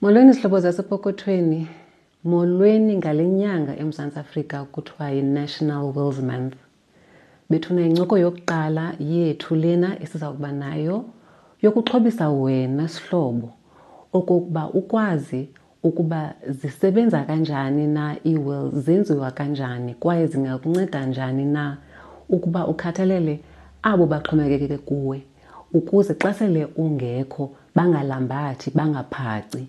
Molweni sihlobo zasepokothweni. Molweni ngale nyanga eMzantsi Afrika kuthiwa yi-National Wills Month. Bethuna incoko yokuqala yethu lena esiza kuba nayo yokuxhobisa wena sihlobo okokuba ukwazi ukuba zisebenza kanjani na ii-will zenziwa kanjani kwaye zingakunceda njani na ukuba ukhathalele abo baxhomekeke kuwe ukuze xa sele ungekho bangalambathi bangaphaci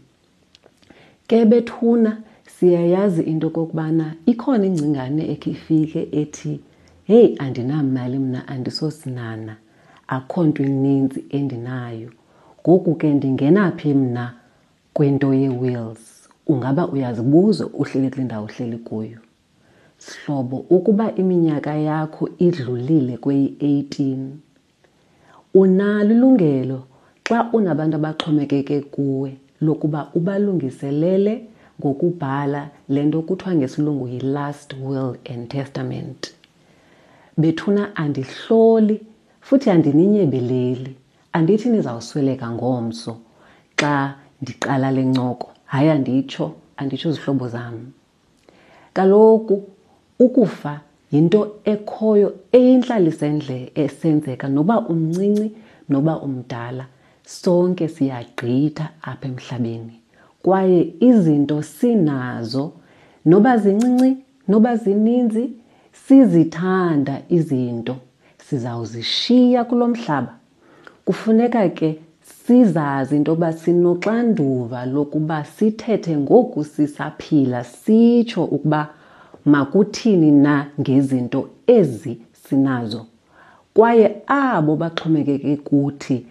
ke bethuna siyayazi into okokubana ikhona ingcingane ekhe ifike ethi heyi andinamali mna andisosinana akho nto ininzi endinayo ngoku ke ndingena phi mna Kwinto yee-wills ungaba uyazibuza uhleli kule ndawo uhleli kuyo. Sihlobo, ukuba iminyaka yakho idlulile kweyi-18, unalo ilungelo xa unabantu abaxhomekeke kuwe lokuba ubalungiselele ngokubhala le nto kuthiwa ngesilungu yi-last will and testament. Bethuna andihloli futhi andininyebeleli, Andithi nizawusweleka ngomso xa ndiqala le ncoko. Hayi, anditsho, anditsho izihlobo zam. Kaloku ukufa yinto ekhoyo eyintlalisendle esenzeka noba umncinci noba umdala. Sonke siyagqitha apha emhlabeni kwaye izinto sinazo noba zincinci Noba zininzi sizithanda izinto sizawuzishiya kulo mhlaba, kufuneka ke sizazi into yoba sinoxanduva lokuba sithethe ngoku sisaphila sitsho ukuba makuthini na ngezinto ezi sinazo. Kwaye abo baxhomekeke kuthi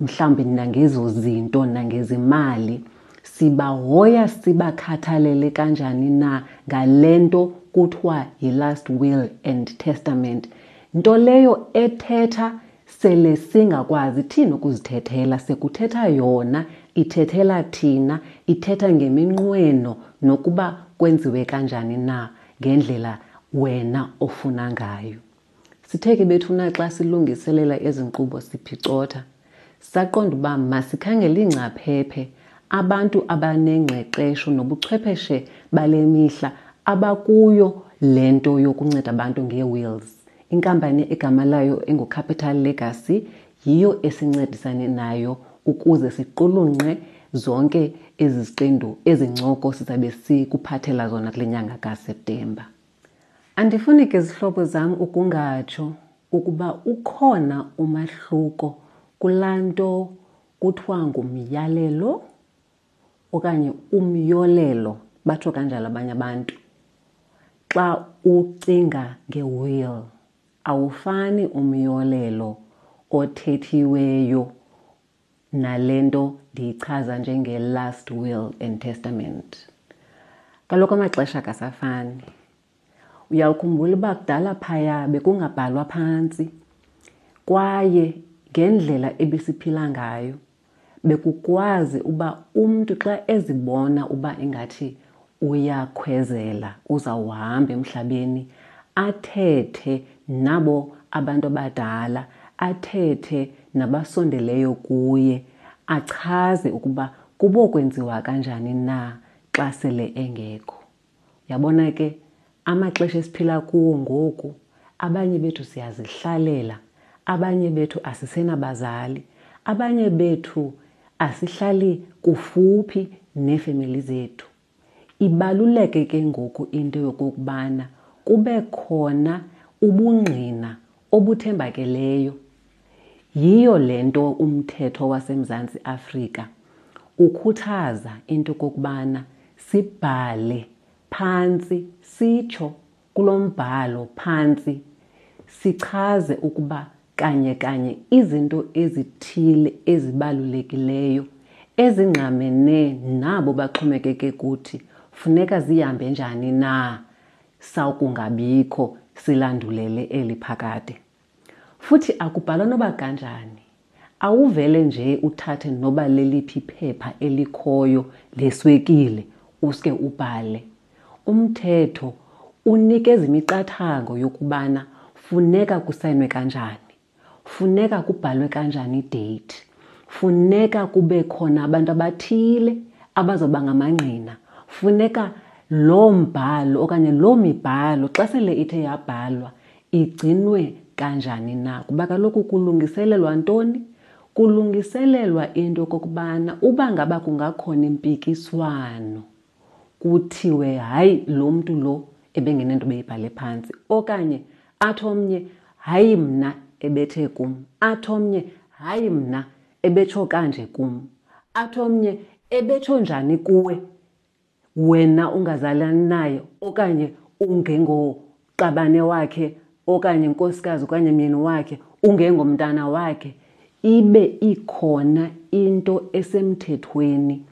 mhlawumbi nangezo zinto nangezimali sibahoya sibakhathalele kanjani na ngale nto kuthiwa yi-last will and testament nto leyo ethetha sele singakwazi thina ukuzithethela sekuthetha yona ithethela thina ithetha ngeminqweno nokuba kwenziwe kanjani na ngendlela wena ofuna ngayo Sitheke bethu naxa silungiselela ezi nkqubo siphicotha, saqonda uba masikhangele iingcaphephe abantu abanengqeqesho nobuchwepheshe bale mihla abakuyo le nto yokunceda abantu ngee-wills. Inkampani egama layo enguCapital Legacy yiyo esincedisane nayo ukuze siqulunqe zonke ezi ziqendu ezincoko sizabe sikuphathela zona kule nyanga kaSeptemba. Andifuni ke zihlobo zam ukungatsho ukuba ukhona umahluko kulaa nto kuthiwa ngumyalelo okanye umyolelo, batsho kanjalo abanye abantu. Xa ucinga nge-will awufani umyolelo othethiweyo nale nto ndiyichaza njenge-last will and testament kaloku amaxesha kasafani uyawukhumbula uba kudala phaya bekungabhalwa phantsi kwaye ngendlela ebisiphila ngayo bekukwazi uba umntu xa ezibona uba ingathi Uyakhwezela, uzawuhamba emhlabeni athethe nabo abantu abadala, athethe nabasondeleyo kuye, achaze ukuba kubokwenziwa kanjani na xa sele engekho. Yabona ke, Amaxesha esiphila kuwo ngoku abanye bethu siyazihlalela, abanye bethu asisenabazali, abanye bethu asihlali kufuphi neefemeli zethu. Ibaluleke ke ngoku into yokokubana kube khona ubungqina obuthembakeleyo. Yiyo le nto umthetho waseMzantsi Afrika ukhuthaza into yokokubana sibhale Phantsi sitsho kulo mbhalo phantsi sichaze ukuba kanye kanye izinto ezithile ezibalulekileyo ezingqamene nabo baxhomekeke kuthi funeka zihambe njani na sawukungabikho silandulele eli phakade. Futhi akubhalwa noba kanjani. Awuvele nje uthathe noba leliphi iphepha elikhoyo leswekile uske ubhale. Umthetho unikeza imiqathango yokubana funeka kusayinwe kanjani, funeka kubhalwe kanjani idate, funeka kube khona abantu abathile abazoba ngamangqina, funeka loo mbhalo okanye loo mibhalo xa sele ithe yabhalwa Igcinwe kanjani na? Kuba kaloku kulungiselelwa ntoni? Kulungiselelwa into yokokubana uba ngaba kungakhona impikiswano kuthiwe hayi lo mntu lo ebengenento beyibhale phantsi okanye athi omnye hayi mna ebethe kum athi omnye hayi mna ebetsho kanje kum athi omnye ebetsho njani kuwe wena ungazalani naye okanye ungengoqabane wakhe okanye nkosikazi okanye myeni wakhe ungengomntana wakhe ibe ikhona into esemthethweni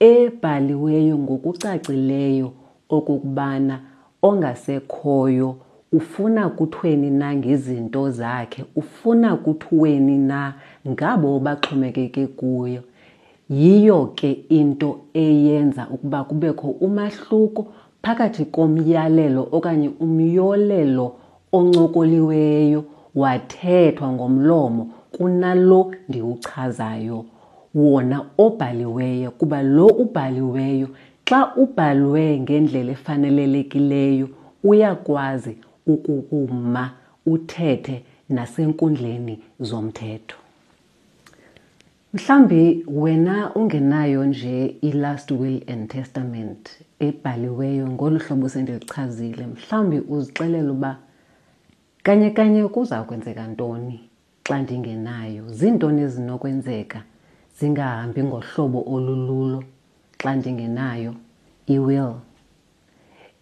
ebhaliweyo ngokucacileyo okokubana ongasekhoyo ufuna kuthweni na ngezinto zakhe ufuna kuthiweni na ngabo baxhomekeke kuyo Yiyo ke into eyenza ukuba kubekho umahluko phakathi komyalelo okanye umyolelo oncokoliweyo wathethwa ngomlomo kunalo ndiwuchazayo wona obhaliweyo kuba lo ubhaliweyo xa ubhalwe ngendlela efanelelekileyo uyakwazi ukukuma uthethe nasenkundleni zomthetho. Mhlambi wena ungenayo nje i-last will and testament ebhaliweyo ngolu hlobo sendilichazile. Mhlambi uzixelela uba kanye kanye kuza kwenzeka ntoni xa ndingenayo. Ziintoni ezinokwenzeka zingahambi ngohlobo olululo xa ndingenayo i-will?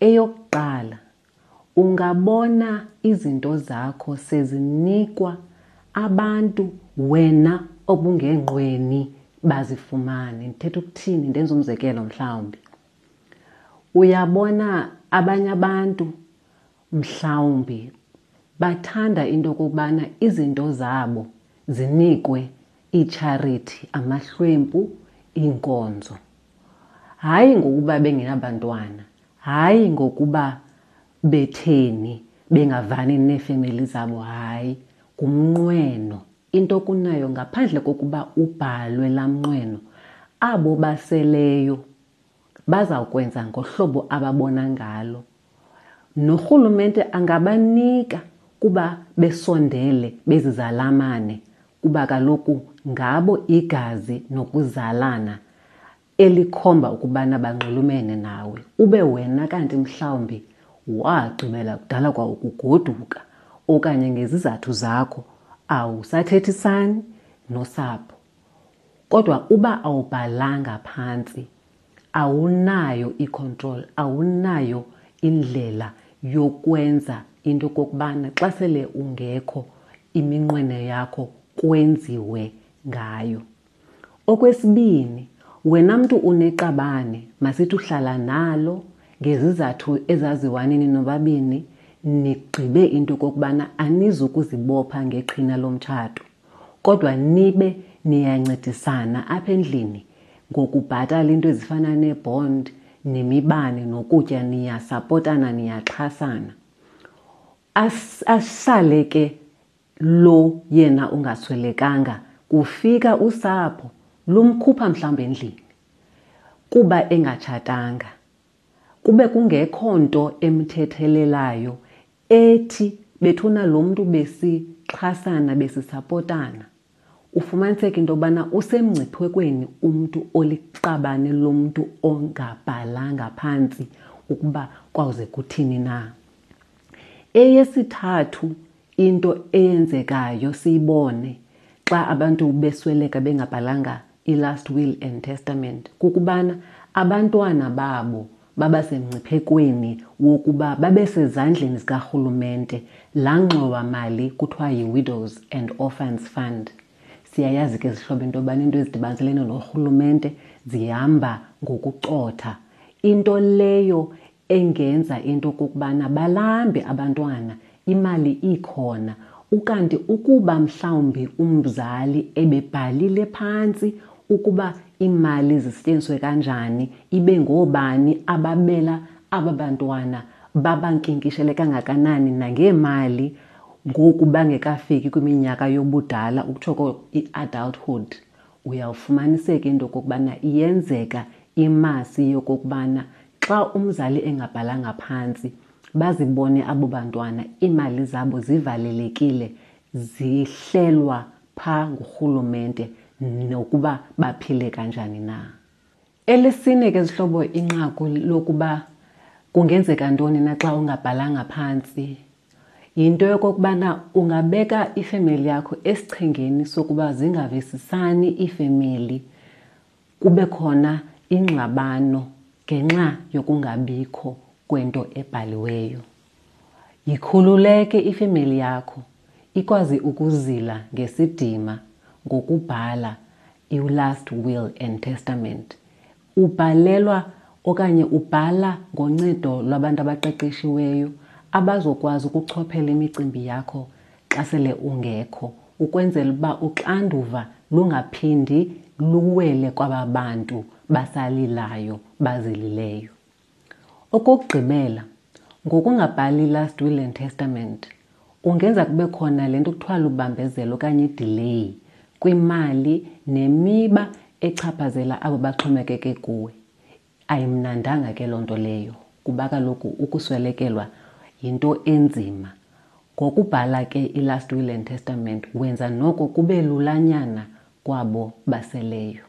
Eyokuqala Ungabona izinto zakho sezinikwa abantu wena obungengqweni bazifumane. Ndithetha ukuthini? Ndenza umzekelo mhlawumbi. Uyabona abanye abantu mhlawumbi bathanda into yokokubana izinto zabo zinikwe iitshariti, amahlwempu, iinkonzo. Hayi ngokuba bengenabantwana, Hayi ngokuba betheni bengavani neefemeli zabo hayi ngumnqweno into okunayo ngaphandle kokuba ubhalwe laa mnqweno abo baseleyo bazawukwenza ngohlobo ababona ngalo norhulumente angabanika kuba besondele bezizalamane kuba kaloku ngabo igazi nokuzalana elikhomba ukubana banxulumene nawe ube wena kanti mhlawumbi wagqibela kudala kwa ukugoduka okanye ngezizathu zakho awusathethisani nosapho kodwa uba awubhalanga phantsi awunayo icontrol awunayo indlela yokwenza into kokubana xa sele ungekho iminqweno yakho kwenziwe ngayo Okwesibini, wena mntu uneqabane masithi uhlala nalo ngezizathu ezaziwanini nobabini nigqibe into yokokubana anizukuzibopha ngeqhina lomtshato kodwa nibe niyancedisana apha endlini ngokubhatala into ezifana neebond nemibane nokutya niyasapotana niyaxhasana As, asale ke lo yena ungaswelekanga kufika usapho lumkhupha mhlawumbi endlini kuba engatshatanga kube kungekho nto emthethelelayo ethi bethuna lo mntu besixhasana besisapotana ufumaniseke into yobana usemngciphekweni umntu oliqabane lomntu ongabhalanga phantsi ukuba kwawuze kuthini na eyesithathu into eyenzekayo siyibone xa abantu besweleka bengabhalanga i-last will and testament kukubana abantwana babo babasemngciphekweni wokuba babesezandleni zikarhulumente laa ngxowamali kuthiwa yi-widows and orphans fund siyayazi ke zihlobo into yobana into ezidibaniselene norhulumente zihamba ngokucotha into leyo engenza into okokubana balambe abantwana Imali ikhona, ukanti ukuba mhlawumbi umzali ebebhalile phantsi ukuba iimali zisetyenziswe kanjani, ibe ngoobani ababela aba bantwana babankinkishele kangakanani nangeemali ngoku bangekafiki kwiminyaka yobudala, ukutsho ko i-adulthood, uyawufumaniseka into yokokubana iyenzeka imasi yokokubana xa umzali engabhalanga phantsi, bazibone abo bantwana iimali zabo zivalelekile zihlelwa phaa ngurhulumente nokuba baphile kanjani na. Elesine ke zihlobo inqaku lokuba kungenzeka ntoni na xa ungabhalanga phantsi yinto yokokubana ungabeka ifemeli yakho esichengeni sokuba zingavisisani iifemeli kube khona ingxabano ngenxa yokungabikho kwento ebhaliweyo. Yikhululeke ifemeli yakho ikwazi ukuzila ngesidima ngokubhala i-last will and testament. Ubhalelwa okanye ubhala ngoncedo lwabantu abaqeqeshiweyo abazokwazi ukuchophela imicimbi yakho xa sele ungekho ukwenzela uba uxanduva lungaphindi luwele kwaba bantu basalilayo bazilileyo. Okokugqibela, ngokungabhali i-last will and testament, ungenza kube khona le nto kuthiwa lubambezelo okanye idileyi kwimali nemiba echaphazela abo baxhomekeke kuwe. Ayimnandanga ke loo nto leyo kuba kaloku ukuswelekelwa yinto enzima. Ngokubhala ke i-last will and testament wenza noko kube lulanyana kwabo baseleyo.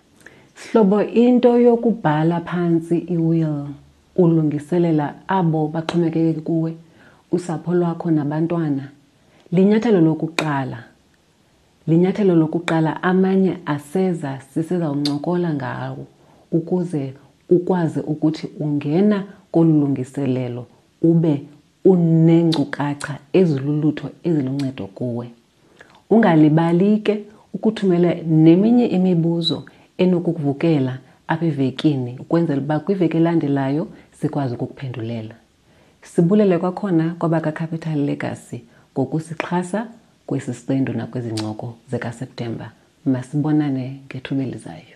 Sihlobo, into yokubhala phantsi i-will ulungiselela abo baxhomekeke kuwe, usapho lwakho nabantwana, linyathelo lokuqala Linyathelo lokuqala amanye aseza sisezawuncokola ngawo ukuze ukwazi ukuthi ungena kolu lungiselelo ube uneenkcukacha ezilulutho eziluncedo kuwe. Ungalibali ke ukuthumela neminye imibuzo enokukuvukela apha evekini ukwenzela uba kwiveki elandelayo sikwazi ukukuphendulela. Sibulele kwakhona kwabakaCapital Legacy ngokusixhasa kwesi siqendu nakwezi ncoko zikaSeptemba. Masibonane ngethuba elizayo.